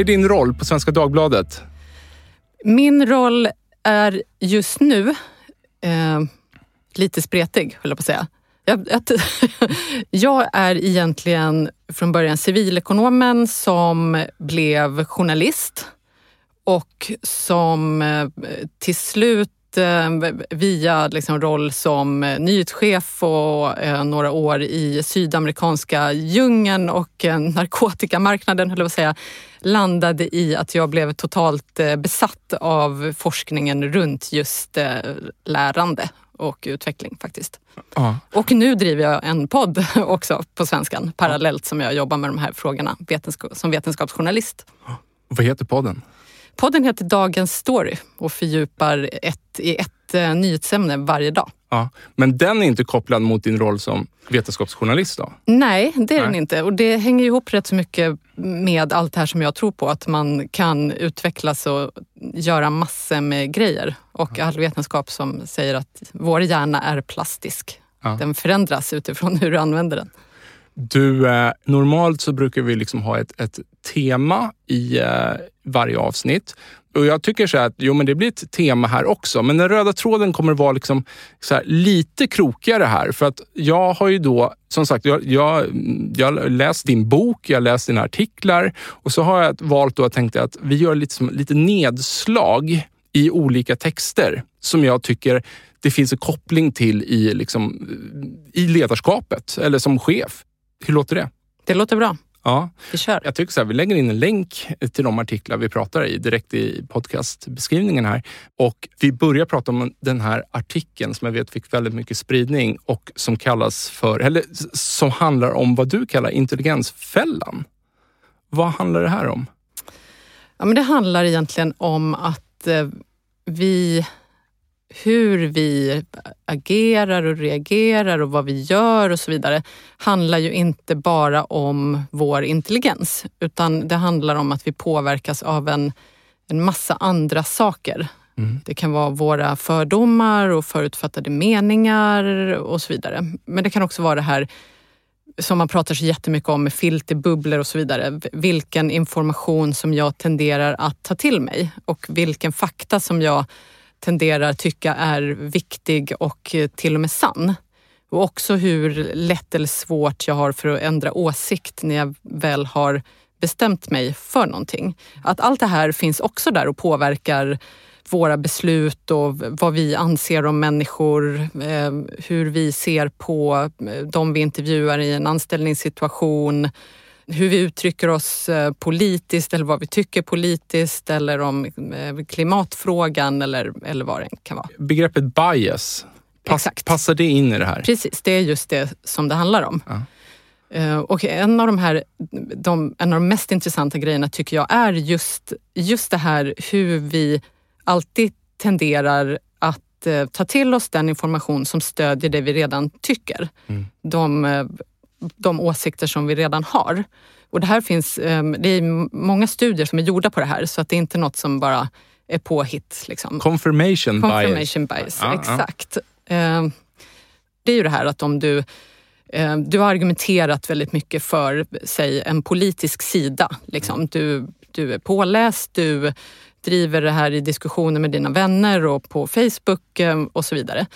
Vad är din roll på Svenska Dagbladet? Min roll är just nu eh, lite spretig, höll jag på att säga. Jag, jag, jag, är egentligen från början civilekonomen som blev journalist och som eh, till slut eh, via liksom roll som eh, nyhetschef och några år i sydamerikanska djungeln och narkotikamarknaden, höll jag på att säga, landade i att jag blev totalt besatt av forskningen runt just lärande och utveckling faktiskt. Ja. Och nu driver jag en podd också på svenskan parallellt som jag jobbar med de här frågorna vetenskap, som vetenskapsjournalist. Vad heter podden? Podden heter Dagens story och fördjupar ett, i ett eh, nyhetsämne varje dag. Ja, men den är inte kopplad mot din roll som vetenskapsjournalist då? Nej, det är Nej. den inte. Och det hänger ihop rätt så mycket med allt det här som jag tror på. Att man kan utvecklas och göra massor med grejer. Och all vetenskap som säger att vår hjärna är plastisk. Ja. Den förändras utifrån hur du använder den. Du, eh, normalt så brukar vi liksom ha ett, ett tema i eh, varje avsnitt. Och jag tycker så att jo, men det blir ett tema här också, men den röda tråden kommer vara liksom här, lite krokigare här. För att jag har ju då, som sagt, jag, jag, jag har läst din bok, jag har läst dina artiklar och så har jag valt då att tänkte att vi gör lite, som, lite nedslag i olika texter som jag tycker det finns en koppling till i, liksom, i ledarskapet eller som chef. Hur låter det? Det låter bra. Ja, vi kör. Jag tycker så här, vi lägger in en länk till de artiklar vi pratar i direkt i podcastbeskrivningen här. Och vi börjar prata om den här artikeln som jag vet fick väldigt mycket spridning och som kallas för, eller som handlar om vad du kallar intelligensfällan. Vad handlar det här om? Ja, men det handlar egentligen om att eh, vi hur vi agerar och reagerar och vad vi gör och så vidare handlar ju inte bara om vår intelligens utan det handlar om att vi påverkas av en, en massa andra saker. Mm. Det kan vara våra fördomar och förutfattade meningar och så vidare. Men det kan också vara det här som man pratar så jättemycket om med filterbubblor och så vidare. Vilken information som jag tenderar att ta till mig och vilken fakta som jag tenderar tycka är viktig och eh, till och med sann. Och också hur lätt eller svårt jag har för att ändra åsikt när jag väl har bestämt mig för någonting. Att allt det här finns också där och påverkar våra beslut och vad vi anser om människor, eh, hur vi ser på eh, de vi intervjuar i en anställningssituation, hur vi uttrycker oss eh, politiskt eller vad vi tycker politiskt eller om eh, klimatfrågan eller, eller vad det kan vara. Begreppet bias, pass, passar det in i det här? Precis, det är just det som det handlar om. Ja. Eh, och en av, de här, de, en av de mest intressanta grejerna tycker jag är just, just det här hur vi alltid tenderar att ta till oss den information som stödjer det vi redan tycker. Mm. De de åsikter som vi redan har. Och det här finns, ehm, det är många studier som är gjorda på det här så att det är inte något som bara är påhitt. Liksom. Confirmation, Confirmation bias. bias, ja, exakt. Ehm, det är ju det här att om du ehm, du har argumenterat väldigt mycket för, säg en politisk sida. Liksom. Du, du är påläst, du driver det här i diskussioner med dina vänner och på Facebook och så vidare.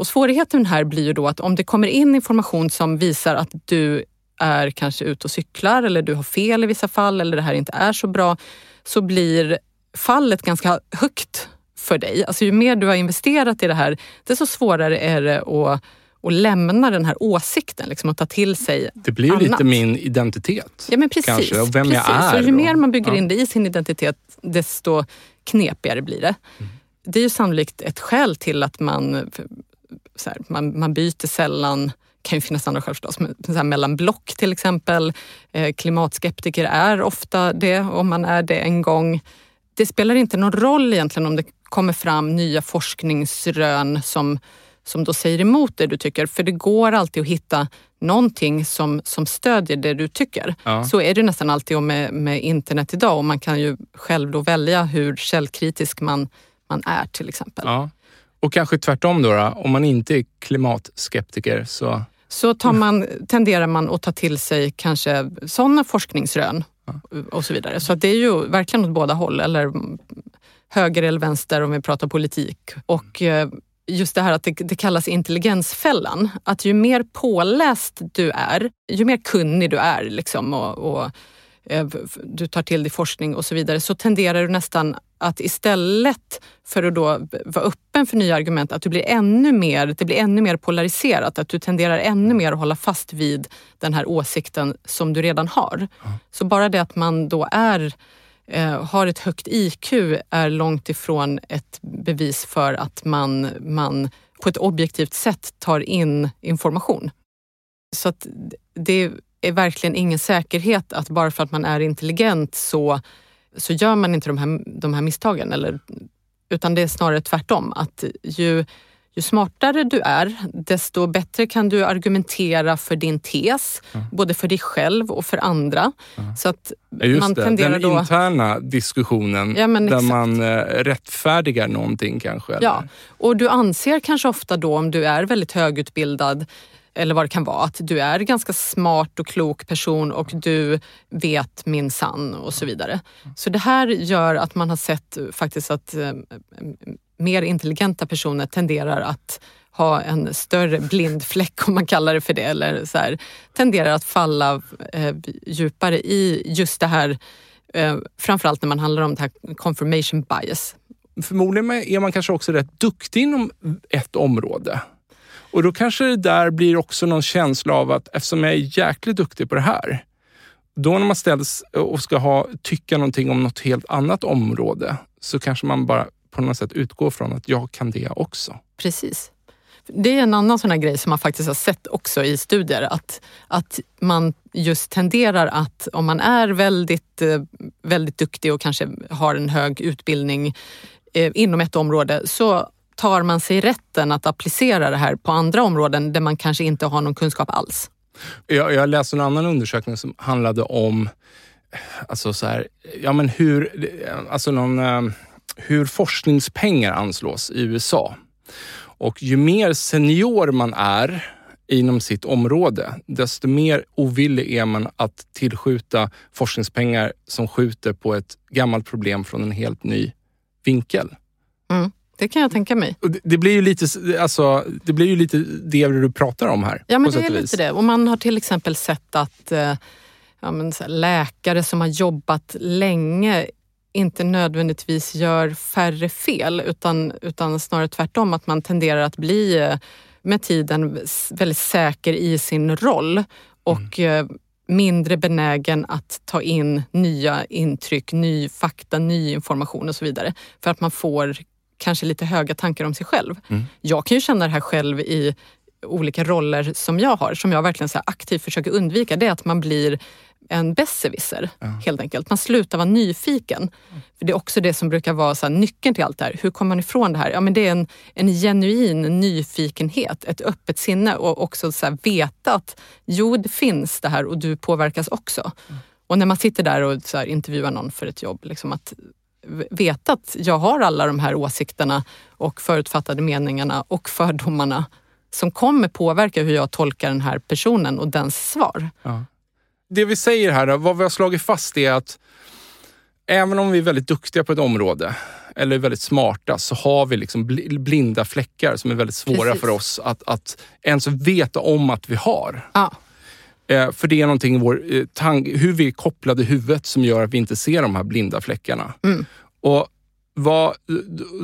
Och svårigheten här blir ju då att om det kommer in information som visar att du är kanske ute och cyklar eller du har fel i vissa fall eller det här inte är så bra, så blir fallet ganska högt för dig. Alltså ju mer du har investerat i det här, desto svårare är det att, att lämna den här åsikten liksom, och ta till sig Det blir annat. lite min identitet. Ja men precis. Kanske, och vem precis. jag är. Så ju mer man bygger ja. in det i sin identitet, desto knepigare blir det. Mm. Det är ju sannolikt ett skäl till att man här, man, man byter sällan kan ju finnas andra skäl förstås, men så här, mellan block till exempel. Eh, klimatskeptiker är ofta det, om man är det en gång. Det spelar inte någon roll egentligen om det kommer fram nya forskningsrön som, som då säger emot det du tycker, för det går alltid att hitta någonting som, som stödjer det du tycker. Ja. Så är det nästan alltid med, med internet idag och man kan ju själv då välja hur källkritisk man, man är till exempel. Ja. Och kanske tvärtom då, då, om man inte är klimatskeptiker så... Så tar man, tenderar man att ta till sig kanske sådana forskningsrön och så vidare. Så det är ju verkligen åt båda håll, eller höger eller vänster om vi pratar politik. Och eh, just det här att det, det, kallas intelligensfällan. Att ju mer påläst du är, ju mer kunnig du är liksom och, och Eh, du tar till dig forskning och så vidare, så tenderar du nästan att istället för att då vara öppen för nya argument, att du blir ännu mer, det blir ännu mer polariserat. Att du tenderar ännu mer att hålla fast vid den här åsikten som du redan har. Mm. Så bara det att man då är eh, har ett högt IQ är långt ifrån ett bevis för att man, man på ett objektivt sätt tar in information. Så att det är verkligen ingen säkerhet att bara för att man är intelligent så, så gör man inte de här, de här misstagen. Eller, utan det är snarare tvärtom. Att ju, ju smartare du är, desto bättre kan du argumentera för din tes. Mm. Både för dig själv och för andra. Mm. Så att Just man det, tenderar den då... interna diskussionen ja, där exakt. man eh, rättfärdigar någonting kanske. Ja, och du anser kanske ofta då om du är väldigt högutbildad eller vad det kan vara, att du är en ganska smart och klok person och du vet min sann och så vidare. Så det här gör att man har sett faktiskt att eh, mer intelligenta personer tenderar att ha en större blind fläck om man kallar det för det, eller så här, tenderar att falla eh, djupare i just det här, eh, framförallt när man handlar om det här confirmation bias. Förmodligen är man kanske också rätt duktig inom ett område. Och då kanske det där blir också någon känsla av att eftersom jag är jäkligt duktig på det här, då när man ställs och ska ha, tycka någonting om något helt annat område, så kanske man bara på något sätt utgår från att jag kan det också. Precis. Det är en annan sån här grej som man faktiskt har sett också i studier, att, att man just tenderar att om man är väldigt, eh, väldigt duktig och kanske har en hög utbildning eh, inom ett område, så tar man sig rätten att applicera det här på andra områden där man kanske inte har någon kunskap alls? Jag, jag läste en annan undersökning som handlade om alltså så här, ja men hur, alltså någon, eh, hur forskningspengar anslås i USA. Och ju mer senior man är inom sitt område, desto mer ovillig är man att tillskjuta forskningspengar som skjuter på ett gammalt problem från en helt ny vinkel. Mm. Det kan jag tänka mig. Det, det, blir ju lite, alltså, det blir ju lite det du pratar om här. Ja, men det är lite det. Och man har till exempel sett att eh, ja, läkare som har jobbat länge inte nödvändigtvis gör färre fel utan, utan snarare tvärtom att man tenderar att bli eh, med tiden väldigt säker i sin roll och mm. Eh, mindre benägen att ta in nya intryck, ny fakta, ny information och så vidare. För att man får kanske lite höga tankar om sig själv. Mm. Jag kan ju känna det här själv i olika roller som jag har, som jag verkligen så aktivt försöker undvika. Det är att man blir en besserwisser ja. helt enkelt. Man slutar vara nyfiken. För Det är också det som brukar vara så nyckeln till allt det här. Hur kommer man ifrån det här? Ja, men det är en, en genuin nyfikenhet, ett öppet sinne och också så veta att jo, det finns det här och du påverkas också. Mm. Och när man sitter där och så intervjuar någon för ett jobb, liksom att veta att jag har alla de här åsikterna och förutfattade meningarna och fördomarna som kommer påverka hur jag tolkar den här personen och dens svar. Ja. Det vi säger här, vad vi har slagit fast är att även om vi är väldigt duktiga på ett område eller väldigt smarta så har vi liksom blinda fläckar som är väldigt svåra Precis. för oss att, att ens veta om att vi har. Ja. Eh, för det är någonting i vår eh, hur vi är kopplade i huvudet som gör att vi inte ser de här blinda fläckarna. Mm. Och vad,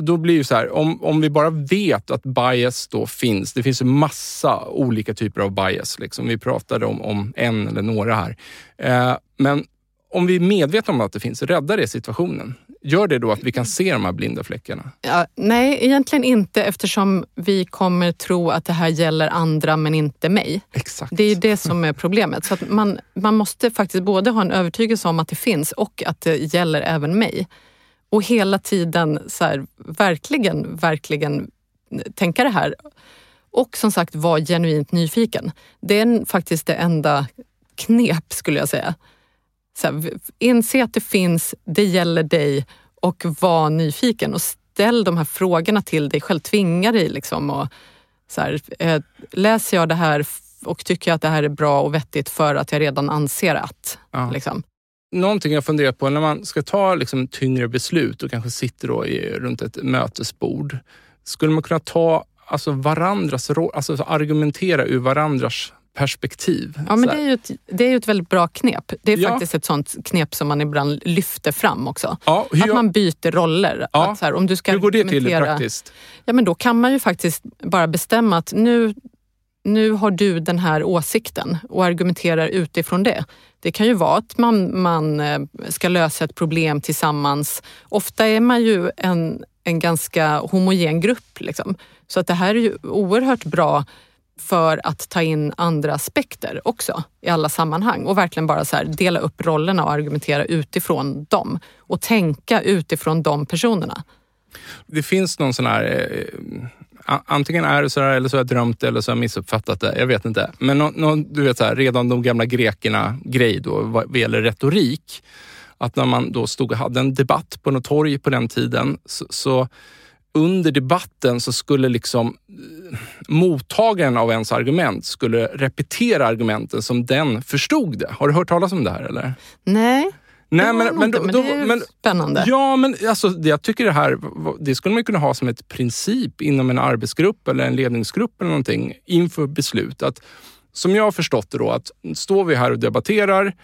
då blir det så här, om, om vi bara vet att bias då finns, det finns en massa olika typer av bias. Liksom. Vi pratade om, om en eller några här. Eh, men om vi är medvetna om att det finns, räddar det situationen? Gör det då att vi kan se de här blinda fläckarna? Ja, nej, egentligen inte eftersom vi kommer tro att det här gäller andra men inte mig. Exakt. Det är det som är problemet. Så man, man måste faktiskt både ha en övertygelse om att det finns och att det gäller även mig. Och hela tiden så här, verkligen, verkligen tänka det här. Och som sagt vara genuint nyfiken. Det är faktiskt det enda knep skulle jag säga så här, inse att det finns, det gäller dig och var nyfiken och ställ de här frågorna till dig själv. Tvinga dig liksom. Och, så här, eh, läser jag det här och tycker jag att det här är bra och vettigt för att jag redan anser att. Ja. Liksom. Någonting jag funderar på när man ska ta liksom, tyngre beslut och kanske sitter då i, runt ett mötesbord. Skulle man kunna ta alltså, varandras alltså argumentera ur varandras perspektiv. Ja, men det är, ju ett, det är ju ett väldigt bra knep. Det är ja. faktiskt ett sånt knep som man ibland lyfter fram också. Ja, att man byter roller. Ja. Att så här, om du ska hur går det till praktiskt? Ja, men då kan man ju faktiskt bara bestämma att nu, nu har du den här åsikten och argumenterar utifrån det. Det kan ju vara att man, man eh, ska lösa ett problem tillsammans. Ofta är man ju en, en ganska homogen grupp. Liksom. Så att det här är ju oerhört bra för att ta in andra aspekter också i alla sammanhang och verkligen bara så här, dela upp rollerna och argumentera utifrån dem och tänka utifrån de personerna. Det finns någon sån här eh, antingen är det så här eller så har jag drömt det eller så har jag missuppfattat det. Jag vet inte. Men no, no, du vet så här, redan de gamla grekerna grej då vad gäller retorik. Att när man då stod och hade en debatt på något torg på den tiden så, så under debatten så skulle liksom eh, mottagaren av ens argument skulle repetera argumenten som den förstod det. Har du hört talas om det här eller? Nej. Nej, men, men, då, men det är men, spännande. Ja, men alltså, jag tycker det här det skulle man kunna ha som ett princip inom en arbetsgrupp eller en ledningsgrupp eller någonting inför beslut. Att, som jag har förstått det då, att står vi här och debatterar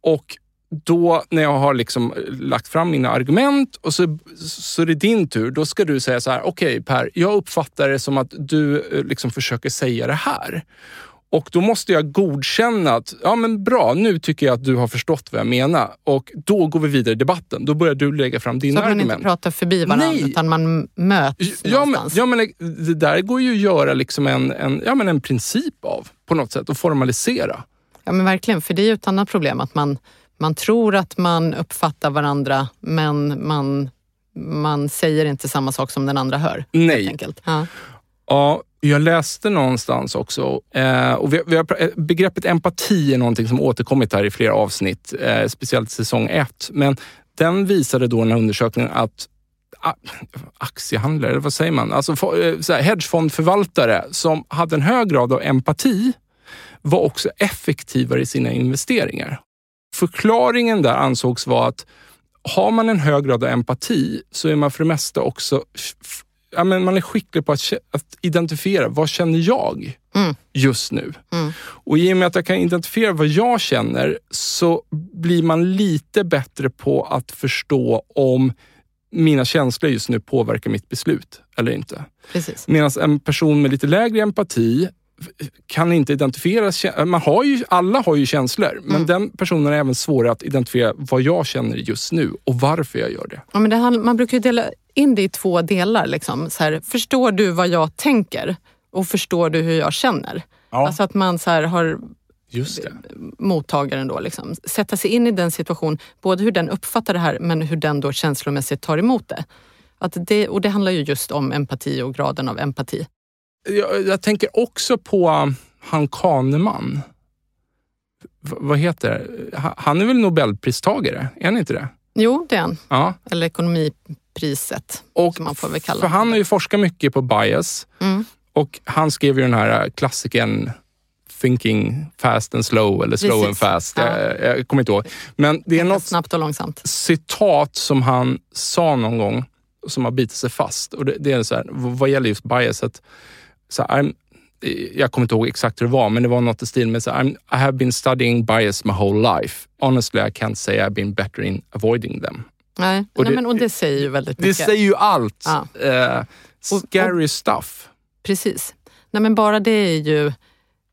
och då när jag har liksom lagt fram mina argument och så, så är det din tur. Då ska du säga så här, okej okay, Per, jag uppfattar det som att du eh, liksom försöker säga det här. Och då måste jag godkänna att, ja men bra, nu tycker jag att du har förstått vad jag menar. Och då går vi vidare i debatten. Då börjar du lägga fram dina argument. Så man inte pratar förbi varandra Nej. utan man möts ja, någonstans? Men, ja, men det där går ju att göra liksom en, en, ja, men en princip av på något sätt och formalisera. Ja men verkligen, för det är ju ett annat problem att man man tror att man uppfattar varandra men man, man säger inte samma sak som den andra hör. Nej. Ja. ja. jag läste någonstans också, eh, och vi, vi har, eh, begreppet empati är någonting som återkommit här i flera avsnitt, eh, speciellt säsong ett. Men den visade då den här undersökningen att aktiehandlare, vad säger man? Alltså så här, hedgefondförvaltare som hade en hög grad av empati var också effektivare i sina investeringar. Förklaringen där ansågs vara att har man en hög grad av empati så är man för det mesta också ja, men man är skicklig på att, att identifiera vad känner jag mm. just nu. Mm. Och i och med att jag kan identifiera vad jag känner så blir man lite bättre på att förstå om mina känslor just nu påverkar mitt beslut eller inte. Medan en person med lite lägre empati kan inte identifiera, man har ju, alla har ju känslor, men mm. den personen är även svårare att identifiera vad jag känner just nu och varför jag gör det. Ja, men det man brukar ju dela in det i två delar. Liksom. Så här, förstår du vad jag tänker och förstår du hur jag känner? Ja. Alltså att man så här, har Just det. mottagaren då. Liksom. Sätta sig in i den situation, både hur den uppfattar det här men hur den då känslomässigt tar emot det. Att det och det handlar ju just om empati och graden av empati. Jag, jag tänker också på han Kahneman. v- vad heter det? Ha- Han är väl Nobelpristagare? Är han inte det? Jo, det är han. Ja. Eller ekonomipriset, Och som man får väl kalla för han har ju forskat mycket på bias Mm. och han skrev ju den här klassikern Thinking fast and slow eller slow Precis. and fast. Ja. Jag, jag kommer inte ihåg. Men det är något Snabbt och långsamt. citat som han sa någon gång som har bitit sig fast. Och det, det är så här, vad gäller just bias, att så I'm, jag kommer inte ihåg exakt hur det var, men det var något i stil med så I'm, I have been studying bias my whole life. Honestly, I can't say I've been better in avoiding them. Nej, Och Nej, det- men, och det säger ju väldigt Det mycket. säger ju allt. Ja. Eh, scary stuff. Precis. Nej, men bara det är ju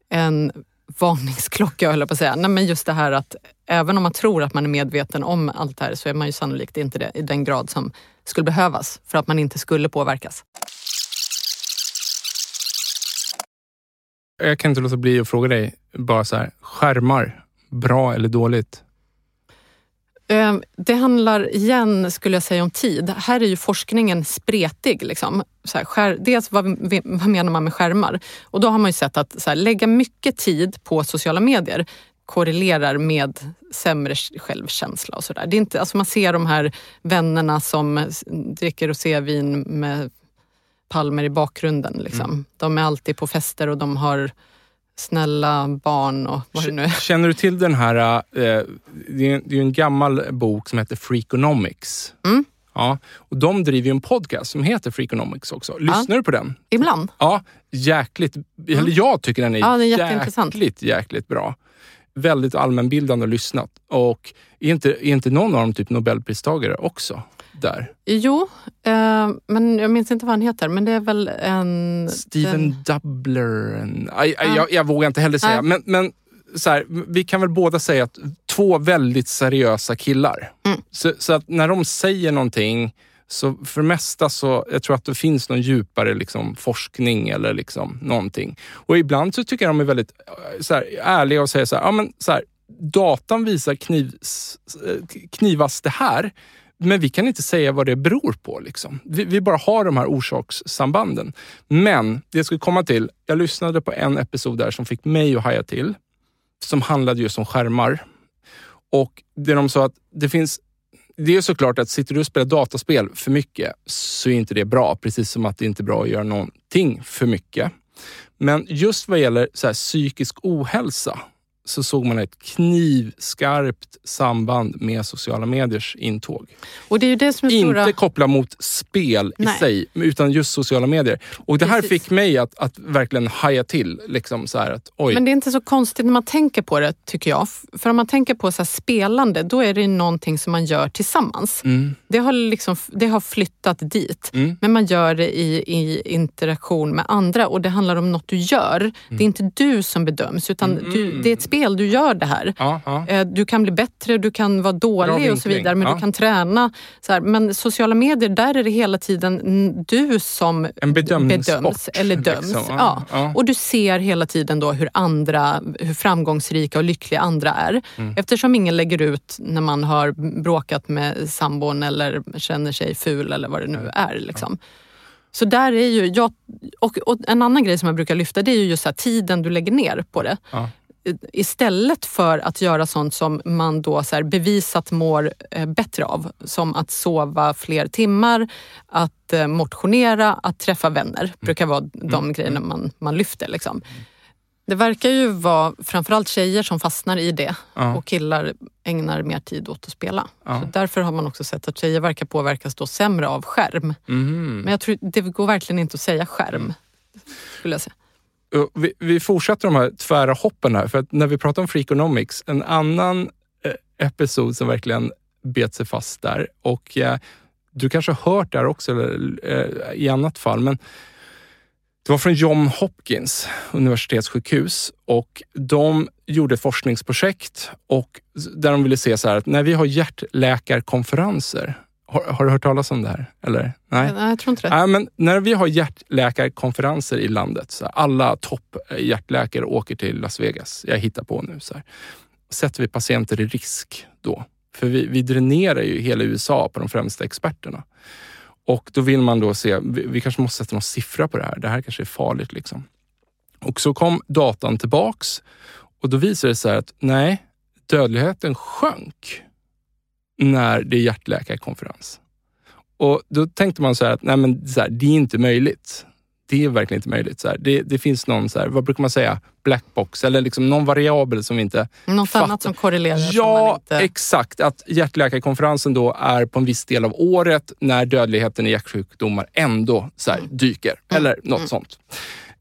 en varningsklocka, höll jag på att säga. Nej, men just det här att även om man tror att man är medveten om allt det här så är man ju sannolikt inte det i den grad som skulle behövas för att man inte skulle påverkas. Jag kan inte låta bli att fråga dig, bara så här, skärmar, bra eller dåligt? Ehm, det handlar igen, skulle jag säga, om tid. Här är ju forskningen spretig. Liksom. Så här, skär, dels vad, vad menar man med skärmar? Och då har man ju sett att så här, lägga mycket tid på sociala medier korrelerar med sämre självkänsla och sådär. Alltså man ser de här vännerna som dricker rosévin med palmer i bakgrunden. Liksom. De är alltid på fester och de har snälla barn och vad det nu är. Känner du till den här, eh, det är ju en gammal bok som heter Freakonomics. Mm. Ja, och de driver ju en podcast som heter Freakonomics också. Lyssnar du på den? Ibland. Ja, jäkligt. Eller jag tycker den är, Ja, den är jäkligt, jäkligt bra. Väldigt allmänbildande och lyssnat. Och är inte, är inte någon av dem typ Nobelpristagare också? Där. Jo, eh, men jag minns inte vad han heter. Men det är väl en... Steven den- Dubler. En, jag, jag vågar inte heller säga, Nej. men, men så här, vi kan väl båda säga att två väldigt seriösa killar. Mm. Så, så att när de säger någonting, så för det mesta så jag tror att det finns någon djupare liksom, forskning eller liksom någonting. Och ibland så tycker jag de är väldigt eh, så här, ärliga och säger så här, ja, men, så här, datan visar knivs, eh, knivas det här. Men vi kan inte säga vad det beror på. Liksom. Vi, vi bara har de här orsakssambanden. Men det jag skulle komma till, jag lyssnade på en episod där som fick mig att haja till. Som handlade just om skärmar. Och det de sa att det finns det är såklart att sitter du och spelar dataspel för mycket så är inte det bra. Precis som att det inte är bra att göra någonting för mycket. Men just vad gäller så här, psykisk ohälsa så såg man ett knivskarpt samband med sociala mediers intåg. Och det är det som är stora... Inte kopplat mot spel i Nej. sig, utan just sociala medier. Och det här Precis. fick mig att, att verkligen haja till. Liksom så att, oj, Men det är inte så konstigt när man tänker på det, tycker jag. För om man tänker på så spelande, då är det någonting som man gör tillsammans. mm, Det har, liksom, det har flyttat dit. Mm. Men man gör det i, i interaktion med andra och det handlar om något du gör. Det är inte du som bedöms, utan Mm. du, det är ett spel, du gör det här. ja, ja. Eh, Du kan bli bättre, du kan vara dålig och så vidare, men ja. du kan träna. Så här, men sociala medier, där är det hela tiden mm, du som bedöms eller döms. liksom. Ja. Och du ser hela tiden då hur andra, hur framgångsrika och lyckliga andra är. Mm. Eftersom ingen lägger ut när man har bråkat med sambon eller känner sig ful eller vad det nu är. Liksom. Så där är ju, jag, och, och en annan grej som jag brukar lyfta det är ju just här, tiden du lägger ner på det. Ja. Istället för att göra sånt som man då så bevisat mår eh, bättre av. Som att sova fler timmar, att eh, motionera, att träffa vänner. brukar vara de grejerna man, man lyfter. Liksom. Det verkar ju vara framförallt tjejer som fastnar i det Ja. och killar ägnar mer tid åt att spela. Ja. Så därför har man också sett att tjejer verkar påverkas då sämre av skärm. Mhm. Men jag tror det går verkligen inte att säga skärm. Skulle jag säga. Eh, vi, vi fortsätter de här tvära hoppen här, för att när vi pratar om Freakonomics, en annan eh, episod som verkligen bet sig fast där och eh, du kanske har hört det här också eller, eh, i annat fall, men det var från John Hopkins universitetssjukhus och de gjorde ett forskningsprojekt och där de ville se så här att när vi har hjärtläkarkonferenser, har, har du hört talas om det här? Eller? Nej? Nej, jag tror inte det. Ja, men när vi har hjärtläkarkonferenser i landet, så här, alla topp hjärtläkare åker till Las Vegas. Jag hittar på nu. Så här. Sätter vi patienter i risk då? För vi, vi dränerar ju hela USA på de främsta experterna. Och då vill man då se, vi, vi kanske måste sätta någon siffra på det här. Det här kanske är farligt. liksom. Och så kom datan tillbaks Och då visade det sig att nej, dödligheten sjönk när det är hjärtläkarkonferens. Och då tänkte man så här att nej men så här, det är inte möjligt. Det är verkligen inte möjligt. Så det, det finns någon, så här, vad brukar man säga, blackbox eller liksom någon variabel som vi inte Något fattar. annat som korrelerar Ja, inte... exakt. Att hjärtläkarkonferensen då är på en viss del av året när dödligheten i hjärtsjukdomar ändå så här, dyker. Eller något sånt.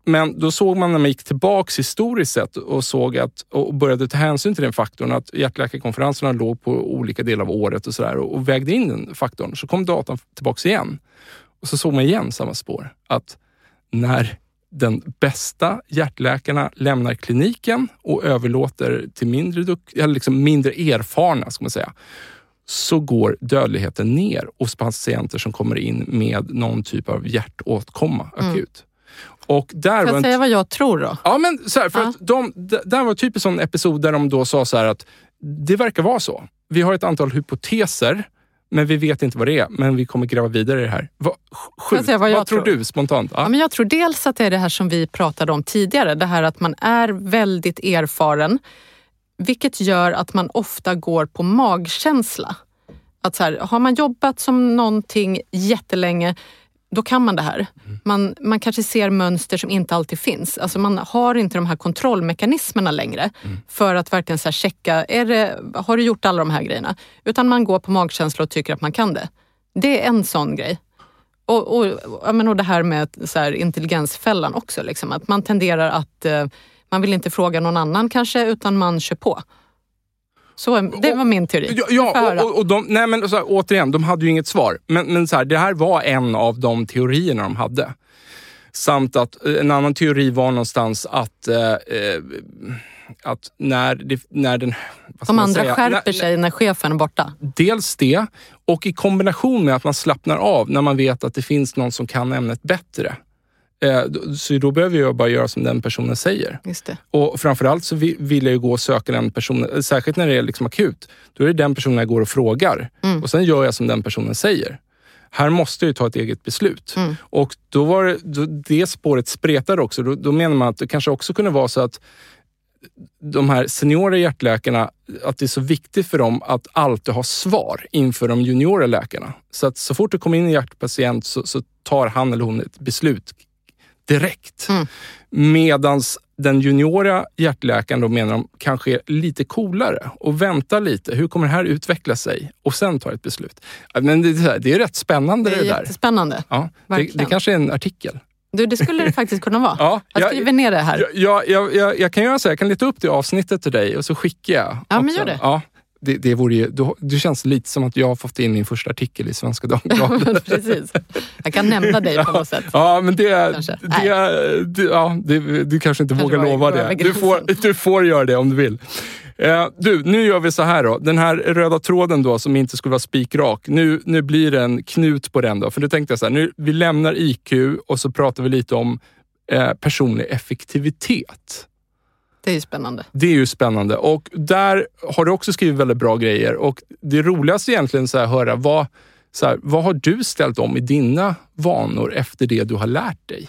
Men då såg man när man gick tillbaks historiskt sett och såg att och började ta hänsyn till den faktorn att hjärtläkarkonferenserna låg på olika delar av året och sådär och, och vägde in den faktorn. Så kom datan tillbaks igen. Och så såg man igen samma spår. Att när den bästa hjärtläkarna lämnar kliniken och överlåter till mindre, eller liksom mindre erfarna, ska man säga, så går dödligheten ner hos patienter som kommer in med någon typ av hjärtåtkomma akut. Och där var jag säga vad jag tror då? Ja, men så här, för Ja. att de, där var typ en sån episod där de då sa så här att det verkar vara så. Vi har ett antal hypoteser, men vi vet inte vad det är. Men vi kommer gräva vidare i det här. Va, sjukt. vad tror tror? du spontant? Ja. Ja, men jag tror dels att det är det här som vi pratade om tidigare. Det här att man är väldigt erfaren. Vilket gör att man ofta går på magkänsla. Att så här, har man jobbat som någonting jättelänge, då kan man det här. Man, man kanske ser mönster som inte alltid finns. Alltså man har inte de här kontrollmekanismerna längre för att verkligen så checka, är det, har du gjort alla de här grejerna? Utan man går på magkänsla och tycker att man kan det. Det är en sån grej. Och, och, och det här med så här, intelligensfällan också. Liksom, att man tenderar att eh, man vill inte fråga någon annan kanske, utan man kör på. Så, det var min teori. Ja, ja och, och, de, nej men så här, återigen, de hade ju inget svar. Men, men så här, det här var en av de teorierna de hade. Samt att eh, en annan teori var någonstans att, eh, eh, att när, det, när den... De andra säga? skärper När- sig när chefen är borta. Dels det och i kombination med att man slappnar av när man vet att det finns någon som kan ämnet bättre. Eh, Så då behöver jag bara göra som den personen säger. Just det. Och framförallt så vi- vill jag ju gå och söka den personen, särskilt när det är liksom akut. Då är det den personen jag går och frågar. Och sen gör jag som den personen säger. Här måste jag ju ta ett eget beslut. Och då var det, då, det spåret spretade också. Då, då menar man att det kanske också kunde vara så att de här seniora hjärtläkarna, att det är så viktigt för dem att alltid ha svar inför de juniora läkarna. Så att så fort det kommer in en hjärtpatient så, så tar han eller hon ett beslut direkt. Medans den juniora hjärtläkaren då menar de kanske är lite coolare och väntar lite. Hur kommer det här utveckla sig? Och sen tar ett beslut. Men det, är det är rätt spännande Det det, är där. jättespännande. Ja, det, det kanske är en artikel. Du, det skulle det faktiskt kunna vara. Ja, jag skriver ner det här. Jag, jag, jag, jag, kan göra så här, jag kan leta upp det avsnittet till dig och så skickar jag. Ja, men också. gör det. Ja, det, det, vore ju, då- det känns lite som att jag har fått in min första artikel i Svenska Dagbladet. Precis. Jag kan nämna dig på något sätt. Ja, men det, Kanske. det, det, ja, det, du kanske inte Kanske vågar lova det. Du får, du får göra det om du vill. Eh, du, nu gör vi så här då. Den här röda tråden då som inte skulle vara spikrak. Nu, nu blir det en knut på den då. För nu tänkte jag så här, nu, vi lämnar IQ och så pratar vi lite om eh, personlig effektivitet. Det är ju spännande. Det är ju spännande och där har du också skrivit väldigt bra grejer och det roligaste egentligen så här, höra vad, så här, vad har du ställt om i dina vanor efter det du har lärt dig?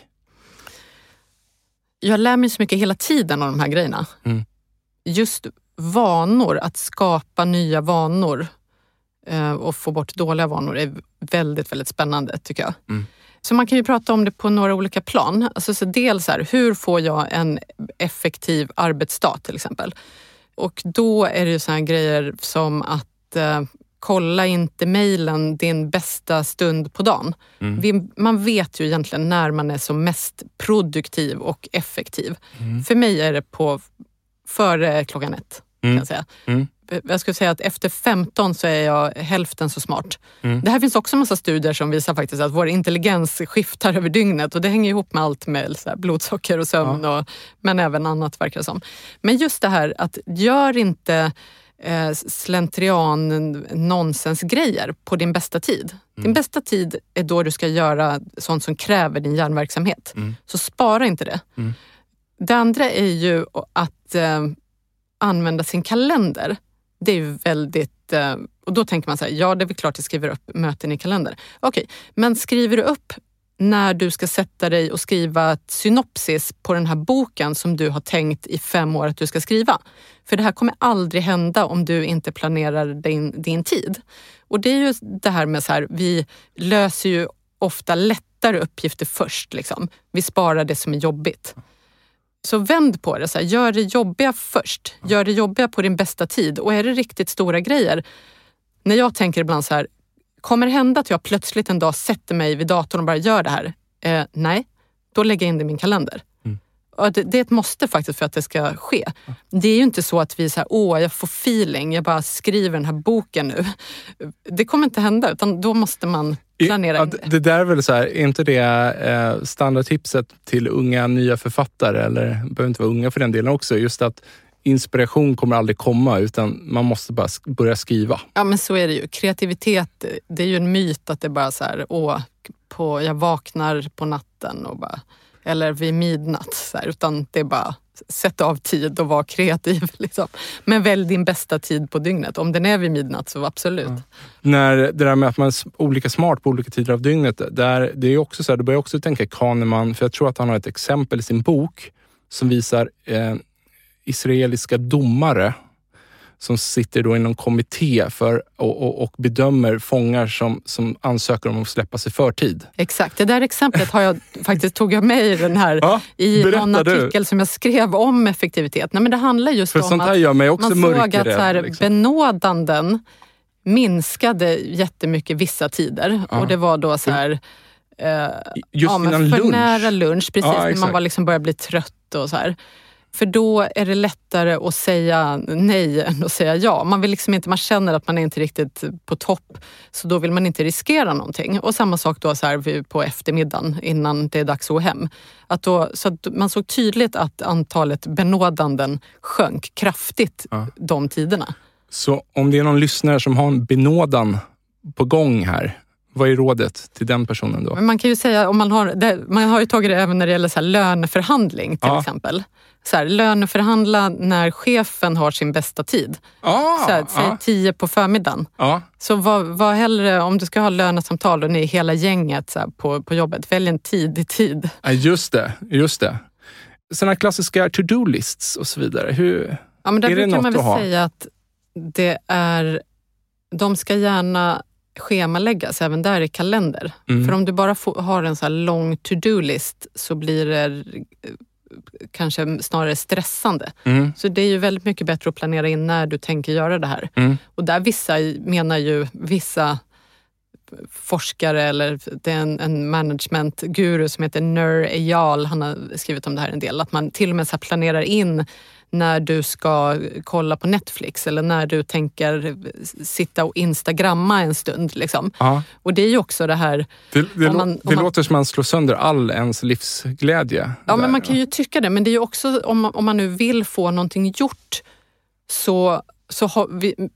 Jag lär mig så mycket hela tiden av de här grejerna. Mm. Just vanor, att skapa nya vanor eh, och få bort dåliga vanor är väldigt, väldigt spännande tycker jag. Mm. Så man kan ju prata om det på några olika plan. Alltså, så dels här, hur får jag en effektiv arbetsdag till exempel? Och då är det ju här grejer som att eh, kolla inte mejlen din bästa stund på dagen. Vi, man vet ju egentligen när man är som mest produktiv och effektiv. För mig är det på före klockan ett. Kan jag, säga. Mm. jag skulle säga att efter 15 så är jag hälften så smart. Mm. Det här finns också en massa studier som visar faktiskt att vår intelligens skiftar över dygnet och det hänger ihop med allt med så blodsocker och sömn, och, men även annat verkar det som. Men just det här att gör inte eh, slentrian nonsensgrejer på din bästa tid. Din bästa tid är då du ska göra sånt som kräver din hjärnverksamhet. Så spara inte det. Det andra är ju att eh, använda sin kalender. Det är väldigt... Eh, och då tänker man så här, ja det är väl klart jag skriver upp möten i kalendern. Okej, men skriver du upp när du ska sätta dig och skriva ett synopsis på den här boken som du har tänkt i fem år att du ska skriva. För det här kommer aldrig hända om du inte planerar din, din tid. Och det är ju det här med så här, vi löser ju ofta lättare uppgifter först. Liksom. Vi sparar det som är jobbigt. Så vänd på det, så här, gör det jobbiga först. Gör det jobbiga på din bästa tid. Och är det riktigt stora grejer, när jag tänker ibland så här, kommer det hända att jag plötsligt en dag sätter mig vid datorn och bara gör det här? Eh, nej, då lägger jag in det i min kalender. Mm. Det, det, är ett måste faktiskt för att det ska ske. Det är ju inte så att vi så åh, jag får feeling, jag bara skriver den här boken nu. Det kommer inte hända, utan då måste man planera ja, det. Det där är väl så här, är inte det eh, standardtipset till unga nya författare, eller behöver inte vara unga för den delen också, just att inspiration kommer aldrig komma utan man måste bara börja skriva. Ja men så är det ju. Kreativitet, det är ju en myt att det bara så här, åh, på, jag vaknar på natten och bara, eller vid midnatt. Så här, utan det är bara sätta av tid och vara kreativ. Liksom. Men välj din bästa tid på dygnet. Om den är vid midnatt så absolut. Ja. När det där med att man är olika smart på olika tider av dygnet. Där, det är också så här, du börjar också tänka Kahneman, för jag tror att han har ett exempel i sin bok som visar eh, israeliska domare som sitter då i någon kommitté för, och, och, och, bedömer fångar som, som ansöker om att släppas i förtid. Exakt, det där exemplet har jag faktiskt tog jag med i den här ja, i någon artikel du. som jag skrev om effektivitet. Nej, men det handlar just för om att man såg att så här, liksom. benådanden minskade jättemycket vissa tider ja. och det var då så här eh, Just ja, innan för lunch? nära lunch, precis. Ja, när man var liksom började bli trött och så här. För då är det lättare att säga nej än att säga ja. Man, vill liksom inte, man känner att man är inte riktigt på topp, så då vill man inte riskera någonting. Och samma sak då så här på eftermiddagen innan det är dags att gå hem. Att då, så att man såg tydligt att antalet benådanden sjönk kraftigt ja. de tiderna. Så om det är någon lyssnare som har en benådan på gång här, vad är rådet till den personen då? Men man kan ju säga, om man har, det, man har ju tagit det även när det gäller så här löneförhandling till ja. exempel så här, löneförhandla när chefen har sin bästa tid. Ah, så här, säg ah. tio på förmiddagen. Ah. Så var, var hellre, om du ska ha lönesamtal och ni är hela gänget så här, på, på jobbet, välj en tidig tid. Ja, just det, just det. Sådana klassiska to-do-lists och så vidare. Hur, ja, men där är det brukar man väl säga att det är, de ska gärna schemaläggas även där i kalender. Mm. För om du bara får, har en så här lång to-do-list så blir det kanske snarare stressande. Mm. Så det är ju väldigt mycket bättre att planera in när du tänker göra det här. Mm. Och där vissa menar ju vissa forskare eller det är en, en managementguru som heter Nur Eyal, han har skrivit om det här en del, att man till och med så planerar in när du ska kolla på Netflix eller när du tänker sitta och instagramma en stund. Liksom. Och det är ju också det här... Det, det, man, det man, låter som man slår sönder all ens livsglädje. Ja, där. men man kan ju tycka det. Men det är ju också om man, om man nu vill få någonting gjort så, så har vi,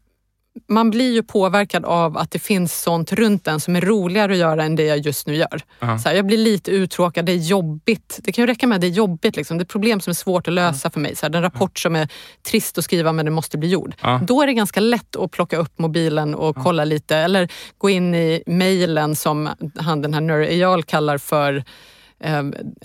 man blir ju påverkad av att det finns sånt runt en som är roligare att göra än det jag just nu gör. Uh-huh. Så här, jag blir lite uttråkad, det är jobbigt. Det kan ju räcka med att det är jobbigt. Liksom. Det är problem som är svårt att lösa uh-huh. för mig. Så här, en rapport som är trist att skriva men den måste bli gjord. Uh-huh. Då är det ganska lätt att plocka upp mobilen och kolla lite eller gå in i mejlen som han den här Nur Eyal kallar för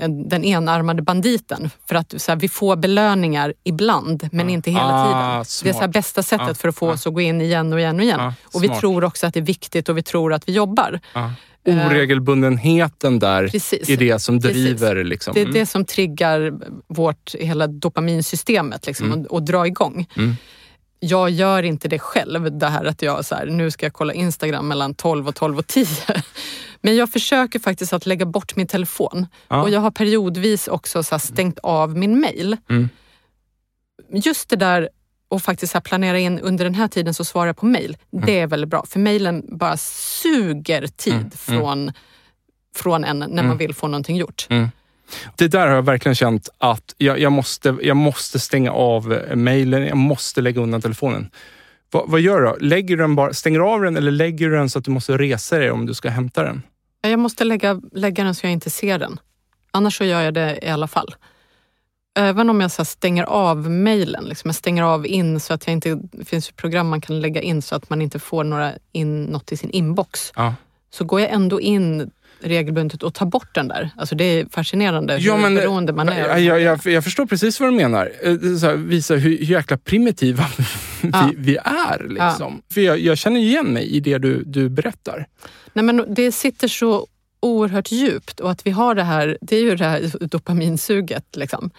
den enarmade banditen. För att så här, vi får belöningar ibland, men inte hela ah, tiden. Smart. Det är så här, bästa sättet ah, för att få ah. oss att gå in igen och igen och igen. Ah, och vi tror också att det är viktigt och vi tror att vi jobbar. Ah. Oregelbundenheten där Precis. är det som driver. Liksom. Det är mm. det som triggar vårt hela dopaminsystemet liksom, mm. och, och drar igång. Mm. Jag gör inte det själv, det här att jag så här, nu ska jag kolla Instagram mellan 12 och 12 och 10. Men jag försöker faktiskt att lägga bort min telefon. Ja. Och jag har periodvis också så stängt av min mail. Mm. Just det där och faktiskt så planera in under den här tiden så svarar jag på mail. Mm. Det är väldigt bra, för mailen bara suger tid mm. mm. från, från en när man mm. vill få någonting gjort. Det där har jag verkligen känt att jag, jag, måste, jag måste stänga av mejlen, jag måste lägga undan telefonen. Va, vad gör du då? Lägger du den bara, stänger av den eller lägger du den så att du måste resa dig om du ska hämta den? Jag måste lägga, lägga den så jag inte ser den. Annars så gör jag det i alla fall. Även om jag så stänger av mejlen, liksom jag stänger av in så att jag inte... Det finns program man kan lägga in så att man inte får några in, något i sin inbox. Ja. Så går jag ändå in regelbundet och ta bort den där. Alltså det är fascinerande Ja, hur men, beroende man är. Jag, jag, jag, jag förstår precis vad du menar. Eh, här, visa hur, hur jäkla primitiva Ja. vi, vi är. Liksom. För jag, jag känner igen mig i det du, du berättar. Nej, men det sitter så oerhört djupt och att vi har det här, det är ju det här dopaminsuget. Liksom.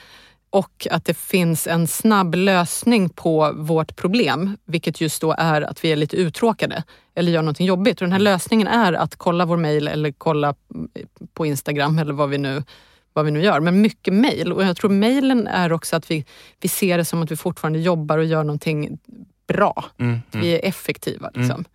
Och att det finns en snabb lösning på vårt problem, vilket just då är att vi är lite uttråkade eller gör någonting jobbigt. Och den här lösningen är att kolla vår mail eller kolla på Instagram eller vad vi nu, vad vi nu gör. Men mycket mail. Och jag tror mailen är också att vi, vi ser det som att vi fortfarande jobbar och gör någonting bra. Mm, Vi är effektiva. Liksom.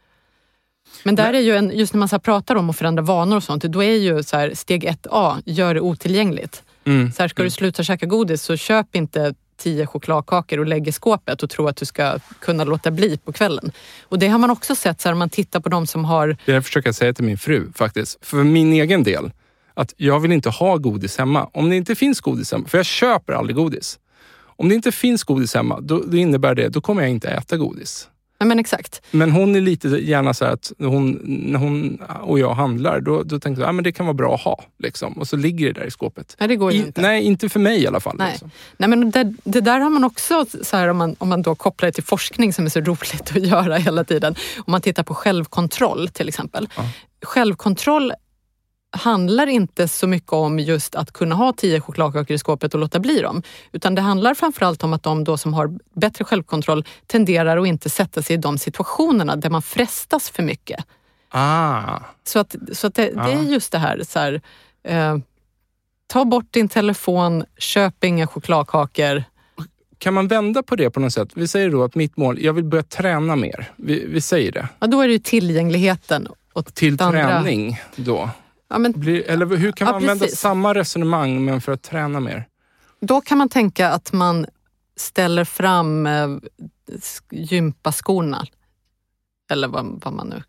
Men där är ju en, just när man så pratar om att förändra vanor och sånt, då är ju så här, steg 1A, gör det otillgängligt. Mm. Så här, ska du sluta käka godis så köp inte tio chokladkakor och lägg i skåpet och tro att du ska kunna låta bli på kvällen. Och det har man också sett så här, om man tittar på de som har... Det försöker jag säga till min fru faktiskt. För min egen del. Att jag vill inte ha godis hemma. Om det inte finns godis hemma, för jag köper aldrig godis. Om det inte finns godis hemma, då, då innebär det, då kommer jag inte äta godis. Nej men exakt. Men hon är lite gärna så att hon, när hon och jag handlar, då, då tänker jag att ah, men det kan vara bra att ha. Liksom. Och så ligger det där i skåpet. Nej, det går I, inte. nej, inte för mig i alla fall. Nej. Liksom. Nej, men det, det där har man också, så här, om, man, om man då kopplar det till forskning som är så roligt att göra hela tiden. Om man tittar på självkontroll till exempel. Ja. Självkontroll handlar inte så mycket om just att kunna ha tio chokladkakor i skåpet och låta bli dem. Utan det handlar framförallt om att de då som har bättre självkontroll tenderar att inte sätta sig i de situationerna där man frestas för mycket. Ah, Så, att, så att det, det är just det här, så här eh, ta bort din telefon, köp inga chokladkakor. kan man vända på det på något sätt? Vi säger då att mitt mål, jag vill börja träna mer. Vi, vi säger det. Ja, då är det ju tillgängligheten. Och Till andra- träning då? Ja, men Blir, eller hur kan Ja, man använda precis. samma resonemang men för att träna mer? då kan man tänka att man ställer fram eh, sk- gympaskorna. Eller vad, vad man nu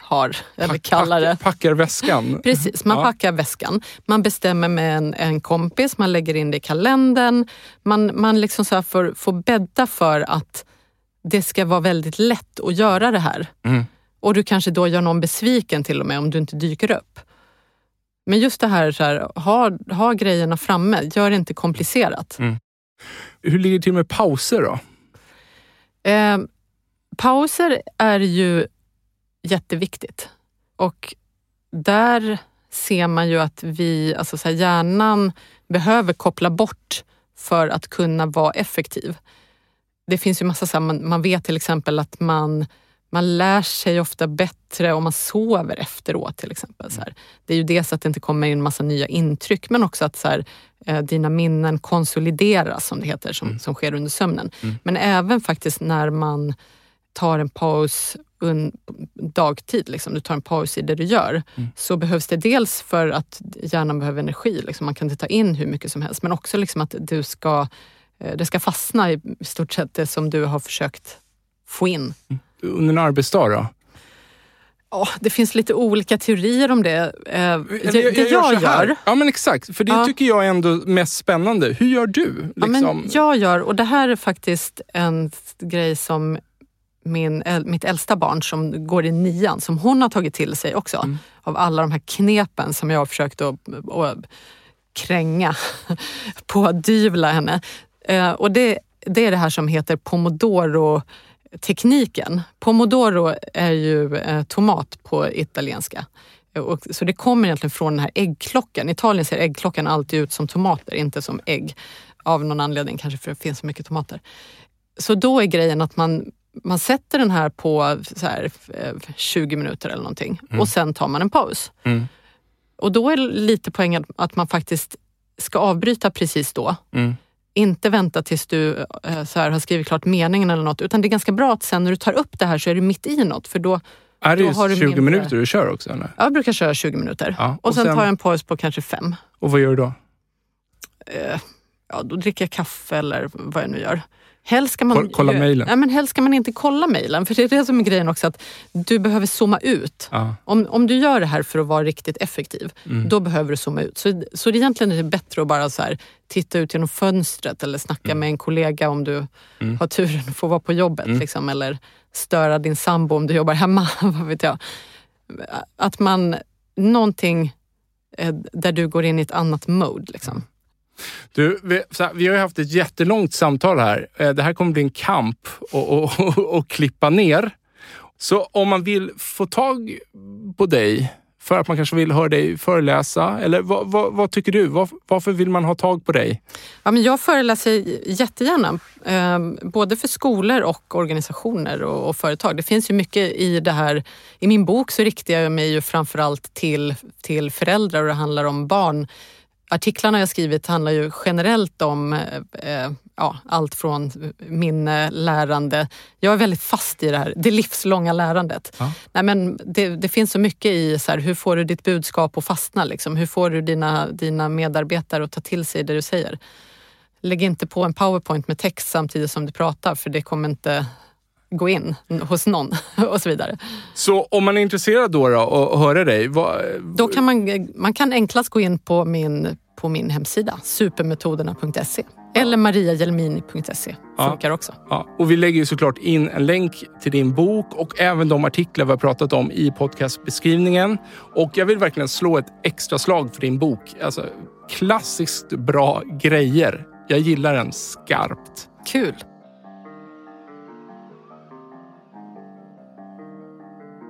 har, eller Pack- kallar det. pack- Packar väskan. Precis, man Ja. packar väskan. Man bestämmer med en, en kompis, man lägger in det i kalendern. Man, man liksom så får, får bädda för att det ska vara väldigt lätt att göra det här. Mm. Och du kanske då gör någon besviken till och med om du inte dyker upp. Men just det här, så här ha, ha grejerna framme, gör det inte komplicerat. Hur ligger det till med pauser då? Eh, pauser är ju jätteviktigt. Och där ser man ju att vi, alltså så här, hjärnan behöver koppla bort för att kunna vara effektiv. Det finns ju massa så här, man, man vet till exempel att man, man lär sig ofta bättre om man sover efteråt till exempel. Så här. Det är ju dels att det inte kommer in massa nya intryck men också att så här, eh, dina minnen konsolideras som det heter, som, som sker under sömnen. Men även faktiskt när man tar en paus un, dagtid, liksom, du tar en paus i det du gör, så behövs det dels för att hjärnan behöver energi, liksom, man kan inte ta in hur mycket som helst, men också liksom att du ska, eh, det ska fastna i stort sett det som du har försökt få in. Under en arbetsdag då? Ja, det finns lite olika teorier om det. Eh, Eller det, det jag, så här. gör, Ja men exakt, för det Ja. tycker jag är ändå mest spännande. Hur gör du? Ja, Liksom? men jag gör, och det här är faktiskt en grej som min, mitt äldsta barn som går i nian, som hon har tagit till sig också. Mm. Av alla de här knepen som jag har försökt att, att kränga, pådyvla henne. Eh, och det, det är det här som heter pomodoro-tekniken. Pomodoro är ju eh, tomat på italienska. Och, så det kommer egentligen från den här äggklockan. I Italien ser äggklockan alltid ut som tomater, inte som ägg. Av någon anledning, kanske för att det finns så mycket tomater. Så då är grejen att man, man sätter den här på här, eh, 20 minuter eller någonting och sen tar man en paus. Mm. Och då är lite poängen att man faktiskt ska avbryta precis då. Mm. Inte vänta tills du eh, så här, har skrivit klart meningen eller något. Utan det är ganska bra att sen när du tar upp det här så är du mitt i något. För då, Är det just har du 20 mindre- minuter du kör också? Eller? jag brukar köra 20 minuter. Ja, och, och sen, sen- tar jag en paus på kanske fem. Och vad gör du då? Eh, ja, då dricker jag kaffe eller vad jag nu gör. Helst ska man, Koll- kolla mejlen. Nej, men helst ska man inte kolla mejlen. För det är det som är grejen också, att du behöver zooma ut. Ja. Om, om du gör det här för att vara riktigt effektiv, Mm. då behöver du zooma ut. Så, så det egentligen är det bättre att bara så här, titta ut genom fönstret eller snacka Mm. med en kollega om du har turen att få vara på jobbet. Mm. Liksom, eller störa din sambo om du jobbar hemma. vad vet jag. Att man, någonting eh, där du går in i ett annat mode. Liksom. Du, vi, här, vi har ju haft ett jättelångt samtal här. Eh, det här kommer bli en kamp att klippa ner. Så om man vill få tag på dig för att man kanske vill höra dig föreläsa? Eller vad, vad, vad tycker du? Var, varför vill man ha tag på dig? Ja, men jag föreläser jättegärna, eh, både för skolor och organisationer och, och, företag. Det finns ju mycket i det här. I min bok så riktar jag mig ju framförallt till, till föräldrar och det handlar om barn artiklarna jag skrivit handlar ju generellt om eh, ja, allt från minne, lärande. Jag är väldigt fast i det här, det livslånga lärandet. Ja. Nej, men det, det, finns så mycket i så här, hur får du ditt budskap att fastna? Liksom? Hur får du dina, dina medarbetare att ta till sig det du säger? Lägg inte på en powerpoint med text samtidigt som du pratar för det kommer inte gå in hos någon och så vidare. Så om man är intresserad då, då och höra dig? Vad... Då kan man, man kan enklast gå in på min, på min hemsida supermetoderna.se eller mariajelmini.se funkar ja. också. Ja. Och vi lägger ju såklart in en länk till din bok och även de artiklar vi har pratat om i podcastbeskrivningen. Och jag vill verkligen slå ett extra slag för din bok. Alltså, klassiskt bra grejer. Jag gillar den skarpt. Kul.